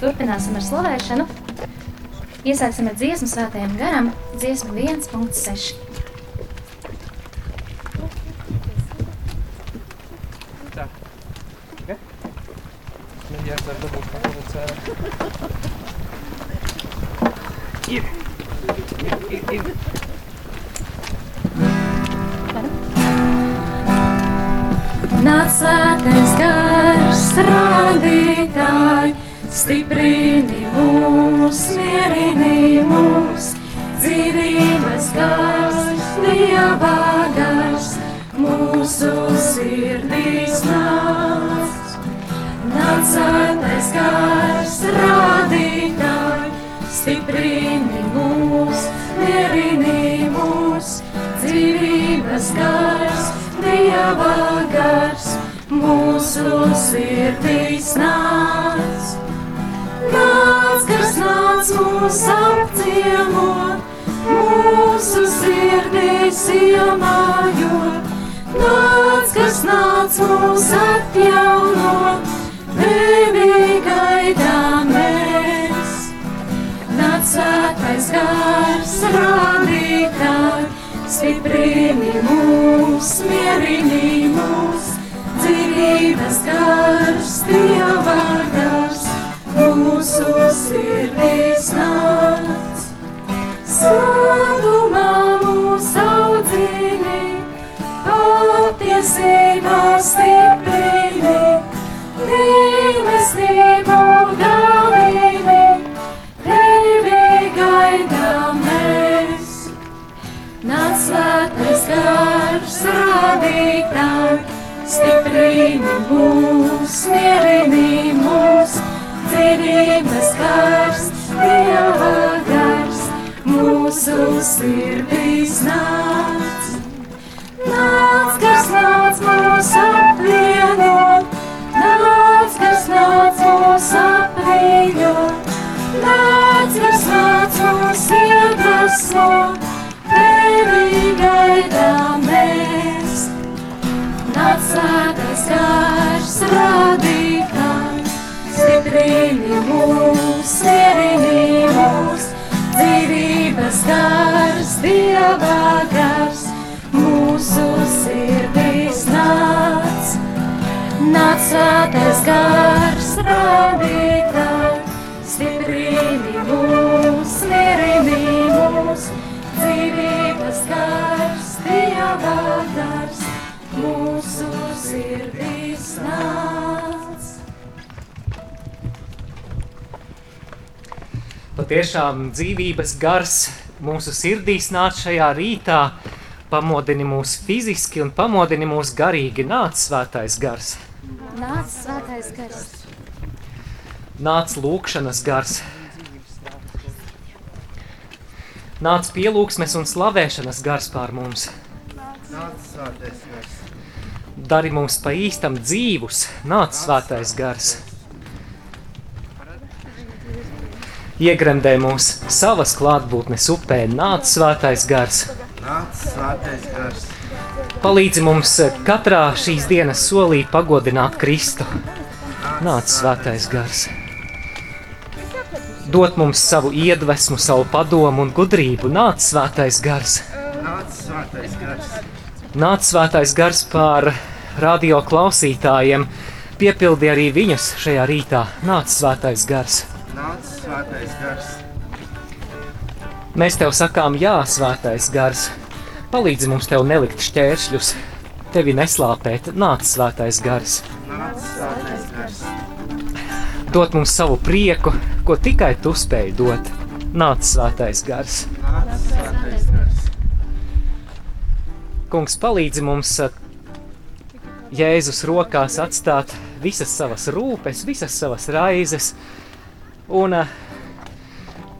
turpināsim ar slavēšanu. Iesāksim ar dziesmu svētajam garam, dziesmu 1.6. Tā. Okay. Mēģināt ar dabūt kā producēra. Ir. Ir, ir, ir. Nāc svētais gars, rādītāji, stiprini mūs, mierini mūs, dzīvības gars, dieva gars, mūsu sirdīs nāc. Nāc svētais gars, rādītāji, stiprini mūs, mierini mūs, dzīvības gars, dieva gars, mūsu sirdīs nāc. Nāc mūs apciemot, mūsu sirdīs iemājot. Nāc, kas nāc mūs atjaunot, tevi gaidām mēs. Nāc svētais gars, rādītāji, stiprini mūs, mierini mūs, dzīvības gars, dieva gars, mūsu sirdīs nāc. Svētumā mūs audzini, patiesībā stiprini, mīlestību dalini, tevi gaidām mēs. Nāc svētais gars, rādītāji, stiprini mūs, mierini mūs, dzīvības gars, dieva gars, mūsu sirdīs nāc. Nāc, kas nāc mūs apvienot, nāc, kas nāc mūs apvienot, nāc, Patiešām dzīvības gars mūsu sirdīs nāc šajā rītā, pamodini mūs fiziski un pamodini mūs garīgi. Nāc svētais gars, Nāc svētais gars. nāc lūkšanas gars. Nāc pielūgsmes un slavēšanas gars pār mums. Nāc svētais gars. Dari mums pa īstam dzīvus, nāc svētais gars. Iegremdē mūs savas klātbūtnes upē, nāc svētais gars. Nāc svētais gars. Palīdzi mums katrā šīs dienas solī pagodināt Kristu. Nāc svētais gars. Dot mums savu iedvesmu, savu padomu un gudrību. Nāc svētais gars. Nāc svētais gars. Nāc svētais gars pār radio klausītājiem. Piepildi arī viņus šajā rītā. Nāc svētais gars. Nāc svētais gars. Mēs tev sakām, jā, svētais gars. Palīdzi mums tev nelikt šķēršļus, tevi neslāpēt. Nāc svētais gars. Nāc svētais gars. Dot mums savu prieku, ko tikai tu spēj dot. Nāc svētais gars. Nāc svētais gars. Kungs palīdzi mums eh, Jēzus rokās atstāt visas savas rūpes, visas savas raizes un eh,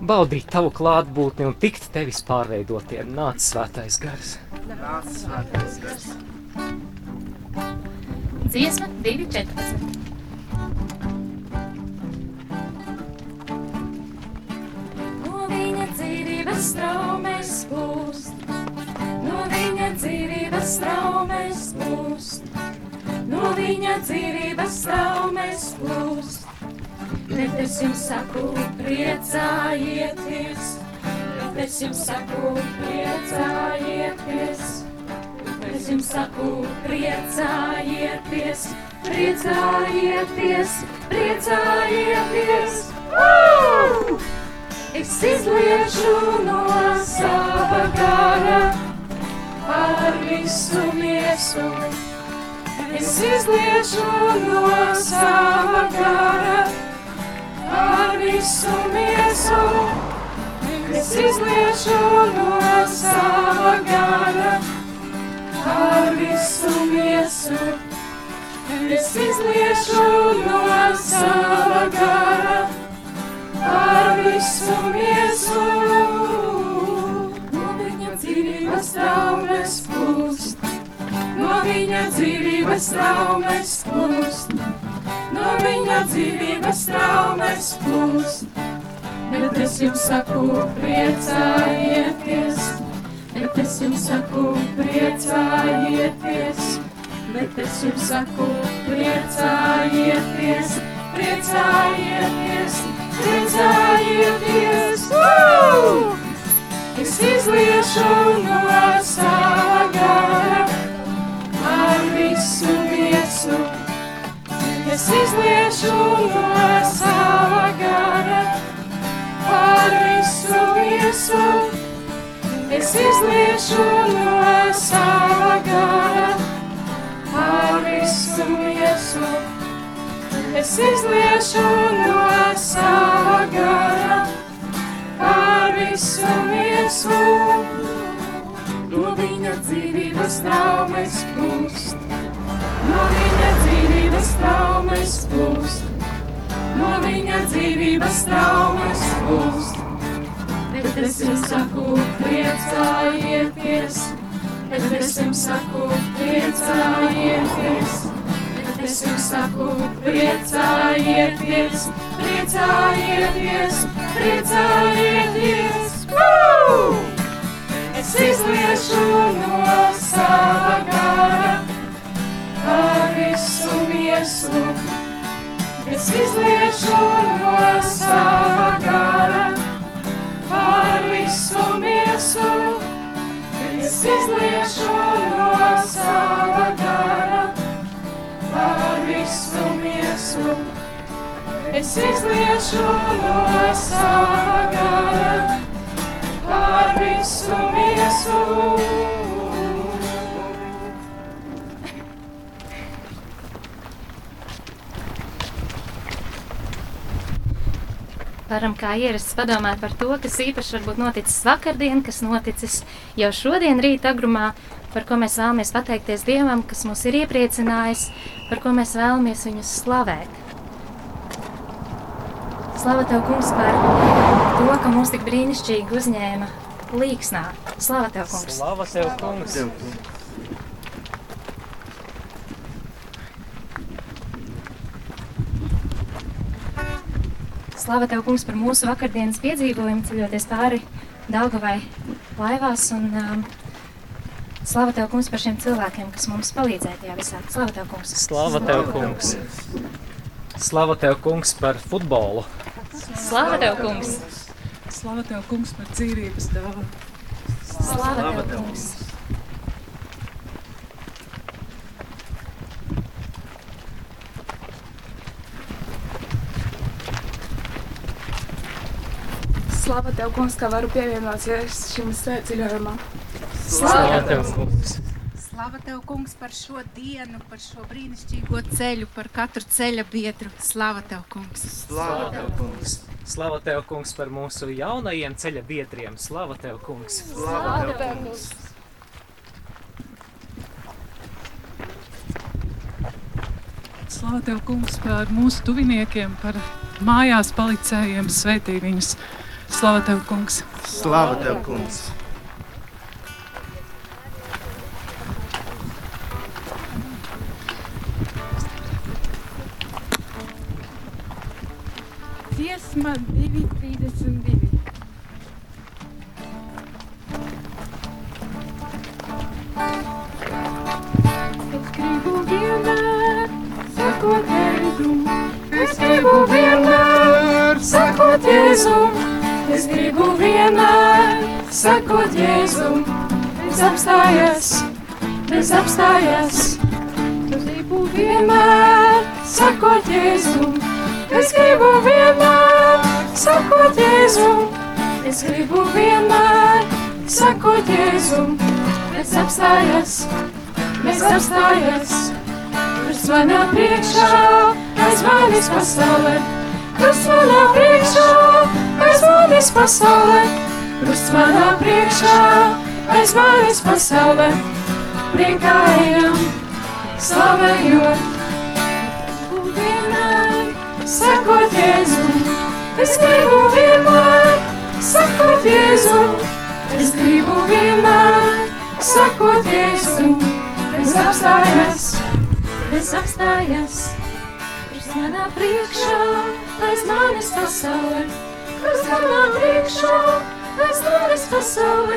baudīt tavu klātbūtni un tikt tevis pārveidotiem. Nāc svētais gars. Nāc svētais gars. Dziesma 2.14. No viņa dzīvības straumēs plūst, no viņa dzīvības straumēs plūst, no viņa dzīvības straumēs plūst. Bet es jums saku, priecājieties, bet es jums saku, priecājieties. Es jums saku, priecājieties, priecājieties, priecājieties. Woo! Es izliešu no sava gara par visu miesu. Es izliešu no sava gara visu miesu. Es izliešu no sava gara par visu miesu. Es izliešu no sava gara par visu miesu. No viņa dzīvības traumas plūst, no viņa dzīvības traumas plūst, viņa dzīvības traumas plūst. Bet es jums saku, priecājieties, bet es jums saku, priecājieties, bet es jums saku, priecājieties, priecājieties, priecājieties. Es izliešu no sava gara ar visu miesu. Es izliešu no sava gara ar visu miesu. Es izliešu no sava gara ar visu miesu. No viņa dzīvības traumas plūst, no viņa dzīvības traumas plūst, no viņa dzīvības traumas plūst. Bet es jums saku, priecājieties, bet es jums saku, priecājieties. Bet es jums saku, priecājieties, priecājieties, priecājieties. Woo! Es izliešu no sava gara ar visu miesu. Es izliešu no sava gara ar visu miesu. Es izliešu no sava gara ar visu miesu. Es izliešu no sava gara ar visu miesu. Varam kā ierasts padomāt par to, kas īpaši varbūt noticis vakardien, kas noticis jau šodien rīta agrumā, par ko mēs vēlamies pateikties Dievam, kas mūs ir iepriecinājis, par ko mēs vēlamies viņus slavēt. Slava Tev, kungs, par to, ka mūs tik brīnišķīgi uzņēma līksnā. Slava Tev, kungs! Slava tev, kungs! Slava Tev, kungs, par mūsu vakardienas piedzīvojumu, ceļoties pāri Daugavai laivās. Un, um, slava Tev, kungs, par šiem cilvēkiem, kas mums palīdzēja tajā visā. Slava Tev, kungs! Slava tev, kungs! Slava tev, kungs, par futbolu! Slava Tev, kungs! Slava tev, kungs, par dzīvības dāvanu. Slava Tev, kungs! Slava tev, kungs, ka varu pievienoties šim svētceļojumam. Slava tev, kungs! Slava tev, kungs, par šo dienu, par šo brīnišķīgo ceļu, par katru ceļa biedru. Slava tev, kungs! Slava tev, kungs! Slava tev, kungs, par mūsu jaunajiem ceļa biedriem! Slava tev, kungs! Slava tev, kungs! Slava tev, kungs, par mūsu tuviniekiem, par mājās palicējiem, svētī viņus. Slava tev, kungs! Slava tev, kungs! Dziesma 232. Es gribu vienmēr sakot Jēzum, es apstājos, es apstājos. Es gribu vienmēr sakot Jēzum, es gribu vienmēr sakot Jēzum, es gribu vienmēr sakot Jēzum, es apstājos, es apstājos. Krusts manā priekšā, aiz manis pasaulē, krusts manā priekšā, aiz manis pasaulē, krusts manā priekšā, aiz manis pasaulē, priekājam, slavējot. Vienmēr sakot Jēzum, es gribu vienmēr sakot Jēzum, es gribu vienmēr sakot Jēzum, es apstājos, es apstājos. Krusts manā priekšā, aiz manis pasaulē, krusts manā priekšā, aiz manis pasaulē,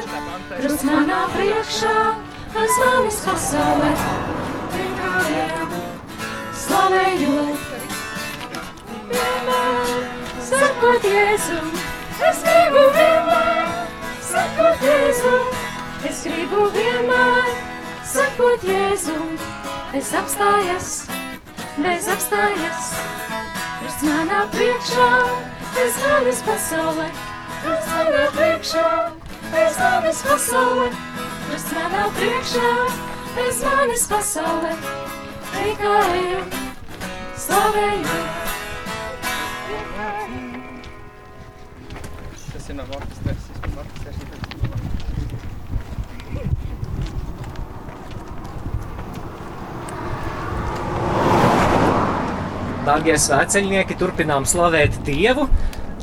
krusts manā priekšā, aiz manis pasaulē, priekājam, slavējot. Vienmēr sakot Jēzum, es gribu vienmēr sakot Jēzum, es gribu vienmēr sakot Jēzum, es apstājos, es apstājos. Krusts manā priekšā, es manis pasaulē, krusts manā priekšā, es manis pasaulē, krusts manā priekšā, es manis pasaulē, tikai slavēju. Tas ir no orķestras. Dārgie svēceļnieki, turpinām slavēt Dievu.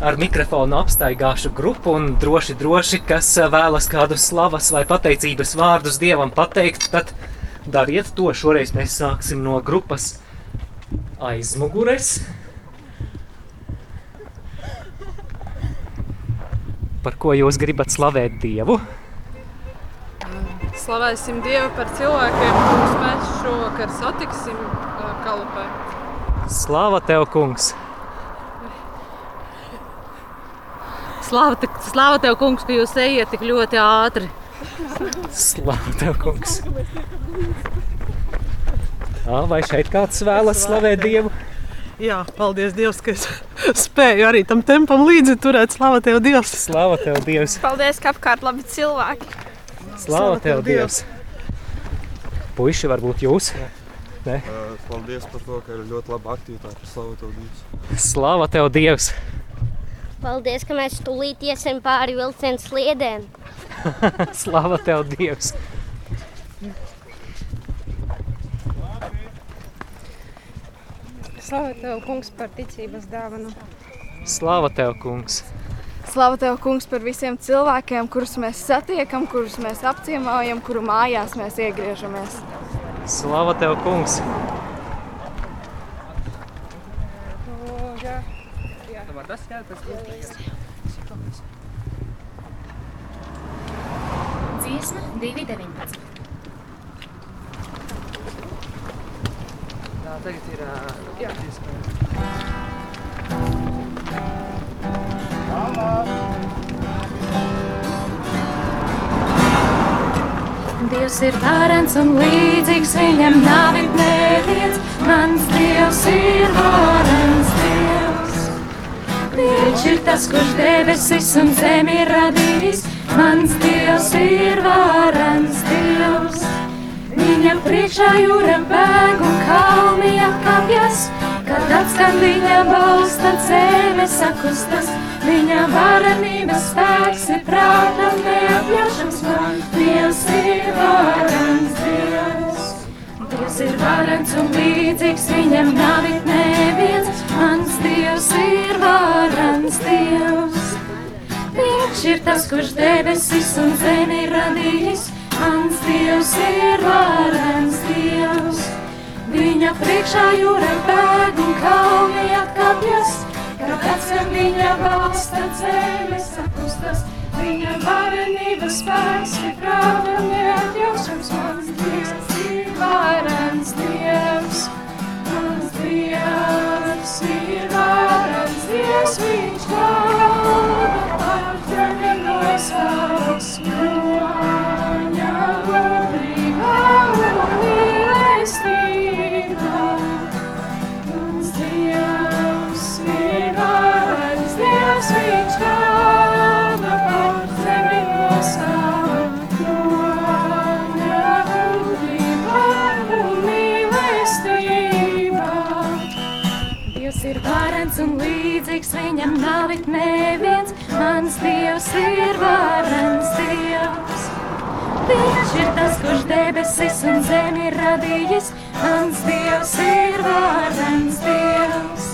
Ar mikrofonu apstaigāšu grupu un droši, droši, kas vēlas kādus slavas vai pateicības vārdus Dievam pateikt, tad dariet to. Šoreiz mēs sāksim no grupas aizmugures. Par ko jūs gribat slavēt Dievu? Slavēsim Dievu par cilvēkiem, kurus mēs šovakar satiksim ā, kalupē. Slāva tev, kungs! Slāva, te- slāva tev, kungs, ka jūs ejiet tik ļoti ātri. Slāva tev, kungs! Jā, vai šeit kāds vēlas slavēt Dievu? Jā, paldies Dievam, ka es spēju arī tam tempam līdzi turēt. Slavu tev, Dievs! Slāva tev, Dievs! Paldies, ka apkārt labi cilvēki. Slāva tev, Dievs! Puiši, varbūt jūs? Ne? Paldies par to, ka ir ļoti laba aktivitāte. Slavu tev, Dievs! Slāva tev, Dievs! Paldies, ka mēs tūlīt iesim pāri vilcienu sliedēm. Slāva tev, Dievs! Slavu tev, kungs, par ticības dāvanu. Slāva tev, kungs! Slavu tev, kungs, par visiem cilvēkiem, kurus mēs satiekam, kurus mēs apciemojam, kuru mājās mēs iegriežamies. Slāva tev, kungs! Dziesma 219. Tā tagad ir. Jā, Dievs ir varens un līdzīgs viņam nav neviens. Mans Dievs ir varens Dievs. Viņš ir tas, kurš debesis un zemi radījis. Mans Dievs ir varens Dievs. Viņa priekšā jūra bēg un kalni atkāpjas. Kad atskan viņa balss, tad zeme sakustas. Viņa varenības spēks ir prātam neapjaušams man. Dievs ir varens Dievs. Dievs ir varens un līdzīgs viņam nav it neviens. Mans Dievs ir varens Dievs. Viņš ir tas, kurš debesis un zemi radījis. Mans Dievs ir varens Dievs. Viņa priekšā jūra bēg un kalni atkāpjas. Kad atskan viņa balss, tad zeme sakustas. Viņa varenības spēks ir prāta neatjaušams. Mans Dievs ir varens Dievs. Viņam nav it neviens. Mans Dievs ir varens Dievs. Viņš ir tas, kurš debesis un zemi radījis. Mans Dievs ir varens Dievs.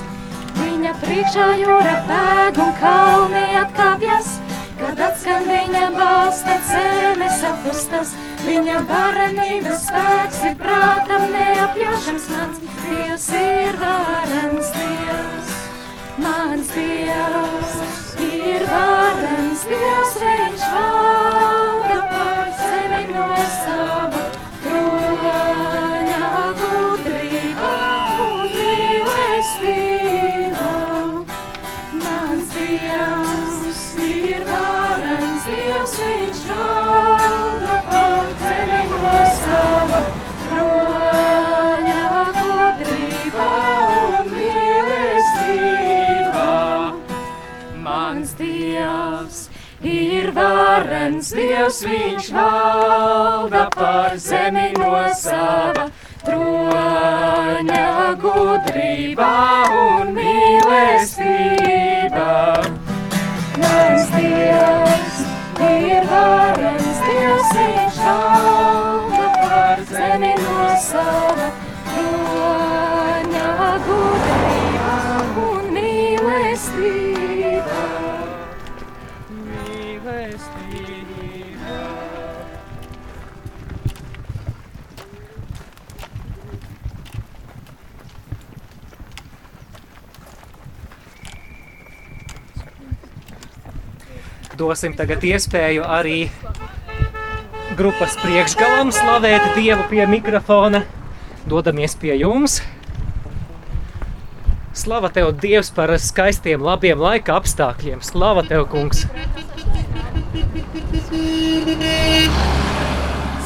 Viņa priekšā jūra bēg un kalni atkāpjas. Kad atskan viņa balss, tad zemes apustas. Viņa varenības spēks ir prātam neapjošams. Mans Dievs ir varens Dievs. Mans Dievs ir varens Dievs. Viņš valda par zemi no sava varens Dievs, viņš valda par zemi no sava troņa gudrībā un mīlestībā. Mans Dievs ir varens Dievs, viņš valda par zemi no sava troņa Dosim tagad iespēju arī grupas priekšgalam slavēt Dievu pie mikrofona. Dodamies pie jums. Slava tev, Dievs, par skaistiem, labiem laika apstākļiem. Slava tev, kungs!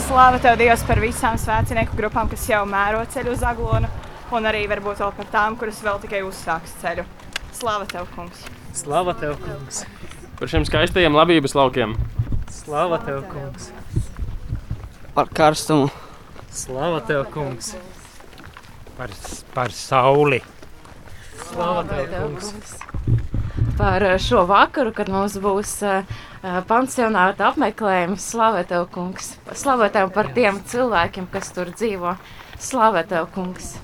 Slāva tev, Dievs, par visām svētcenieku grupām, kas jau mēro ceļu uz Aglonu, un arī varbūt vēl par tām, kuras vēl tikai uzsāks ceļu. Slāva tev, kungs! Slava tev, kungs! Par šiem skaistajiem labības laukiem. Slava tev, kungs! Par karstumu. Slava tev, kungs! Par, par sauli. Slava tev, kungs! Par eh, šo vakaru, kad mums būs uh, pansionāta apmeklējums, slavē tev, kungs. Slavē tev par tiem cilvēkiem, kas tur dzīvo. Slavē tev, kungs.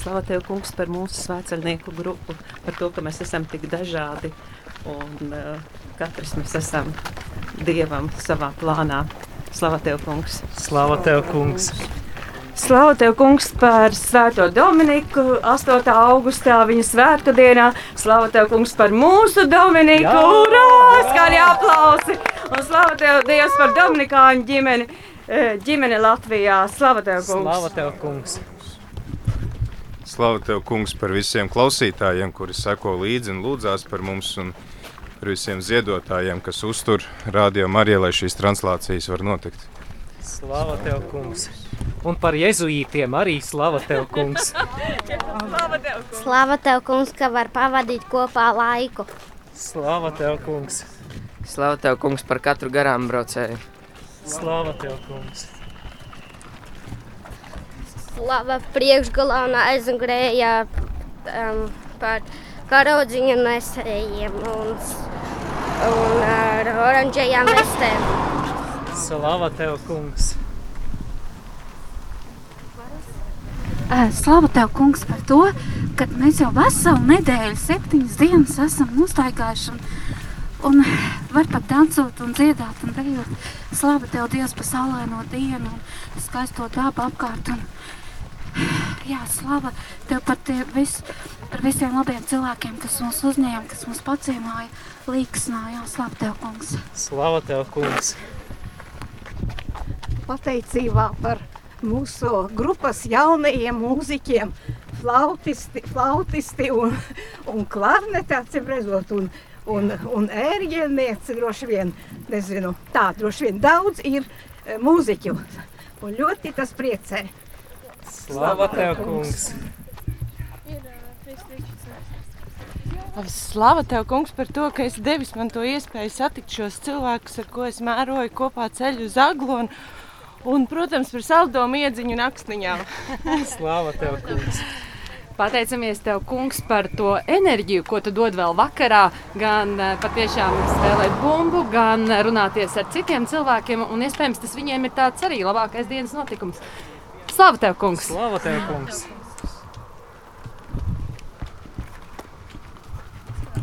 Slavu tev, kungs, par mūsu svētceļnieku grupu, par to, ka mēs esam tik dažādi un uh, katrs mēs esam dievam savā plānā. Slavu tev, kungs! Slava tev, kungs! Slavu tev, kungs, par Svēto Dominiku 8. augustā, viņa svētku dienā. Slavu tev, kungs, par mūsu Dominiku! Jā! Urā! Skaļi aplausi! Un slavu tev, Dievs, par Dominikāņu ģimeni, eh, ģimeni Latvijā. Slavu tev, kungs! Slava tev, kungs! Slavu tev, kungs, par visiem klausītājiem, kuri seko līdzi un lūdzās par mums, un par visiem ziedotājiem, kas uztur rādio Mariju, lai šīs translācijas var notikt. Slava tev, kungs! Un par jezuītiem arī slava tev, kungs! Slava tev, kungs, ka var pavadīt kopā laiku. Slava tev, kungs! Slavu tev, kungs, par katru garām braucēju. Slava tev, kungs! Slava priekšgalā un aizgrējā um, par karodziņu nesējiem un, un ar oranžējām vestēm. Slava tev, kungs! Ā, Slavu tev, kungs, par to, ka mēs jau veselu nedēļu, septiņas dienas esam nostaigājuši un, un var pat dancot un dziedāt un dejot. Slavu tev, Dievs, par saulaino dienu un skaisto dabu apkārt. Un, jā, slava tev par, tie vis, par visiem labiem cilvēkiem, kas mūs uzņēma, kas mūs paciemāja, līksnāja. Jā, slavu tev, kungs! Slava tev, kungs! pateicībā par mūsu grupas jaunajiem mūziķiem, flautisti, flautisti un, un klarneti acīm redzot, un, un, un ērģelniece droši vien, nezinu, tā droši vien daudz ir e, mūziķu, un ļoti tas priecē. Slava tev, kungs! Slava tev, kungs, par to, ka esi devis man to iespēju satikt šos cilvēkus, ar ko es mēroju kopā ceļu uz Aglonu. Un, protams, par saldo miedziņu naktsniņā. Slava tev, kungs! Pateicamies tev, kungs, par to enerģiju, ko tu dod vēl vakarā. Gan eh, patiešām spēlēt bumbu, gan runāties ar citiem cilvēkiem. Un iespējams, tas viņiem ir tāds arī labākais dienas notikums. Slava tev, kungs! Slava tev, kungs!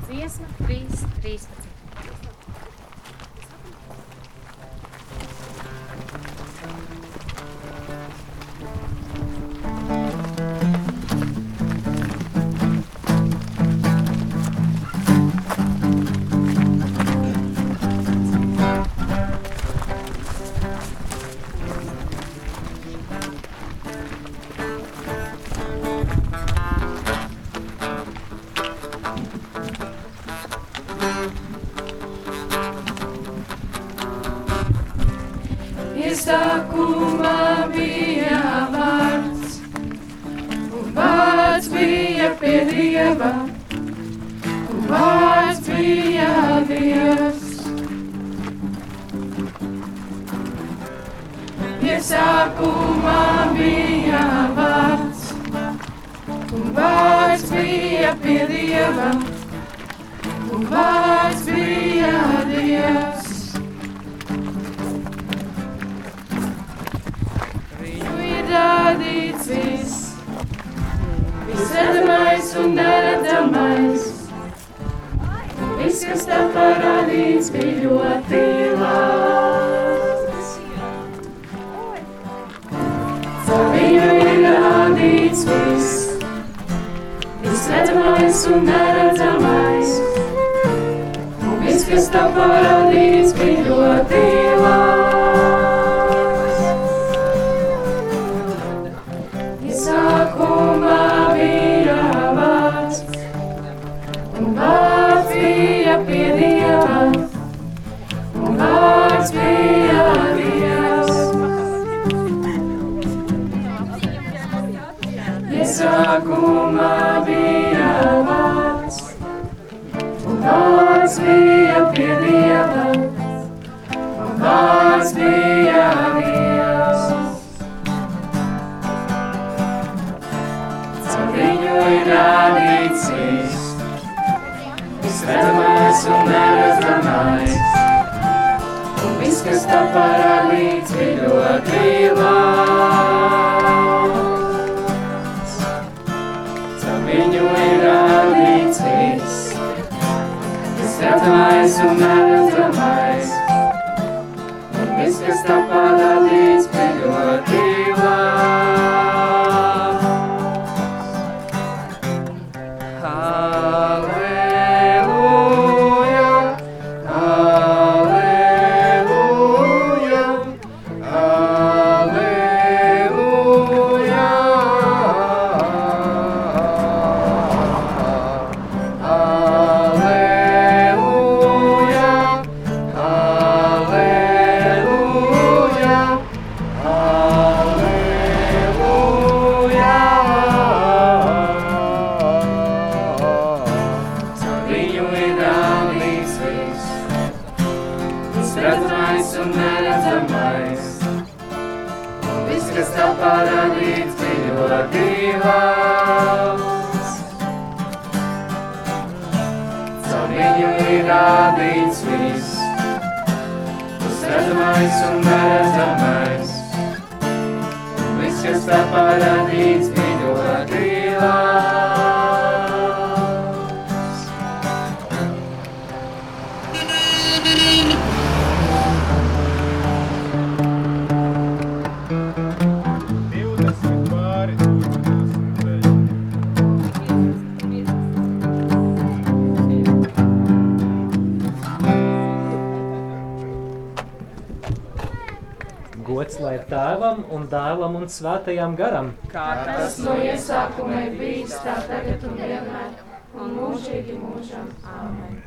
Dziesma 3, 13. Iesākumā bija vārds, un vārds bija pie Dieva, un vārds bija Dievs. Iesākumā bija vārds, un vārds bija pie Dieva, neredzamais. Viss, kas tā parādīts, bija ļoti labs. Caur viņu ir radīts viss, visredzamais un neredzamais. Un viss, kas tā parādīts, bija ļoti labs. Visredzamais un neredzamais. Un viss, kas tā parādīts, bija ļoti labs. Caur viņu ir radīts viss, visredzamais un neredzamais. Un viss, kas tā parādīts, bija ļoti labs. Radīts viss, visredzamais un neredzamais. Viss, kas tā parādīts, bija ļoti ir tēvam un dēlam un svētajam garam. Kā tas no iesākuma ir bijis, tā tagad un vienmēr, un mūžīgi mūžam. Āmen.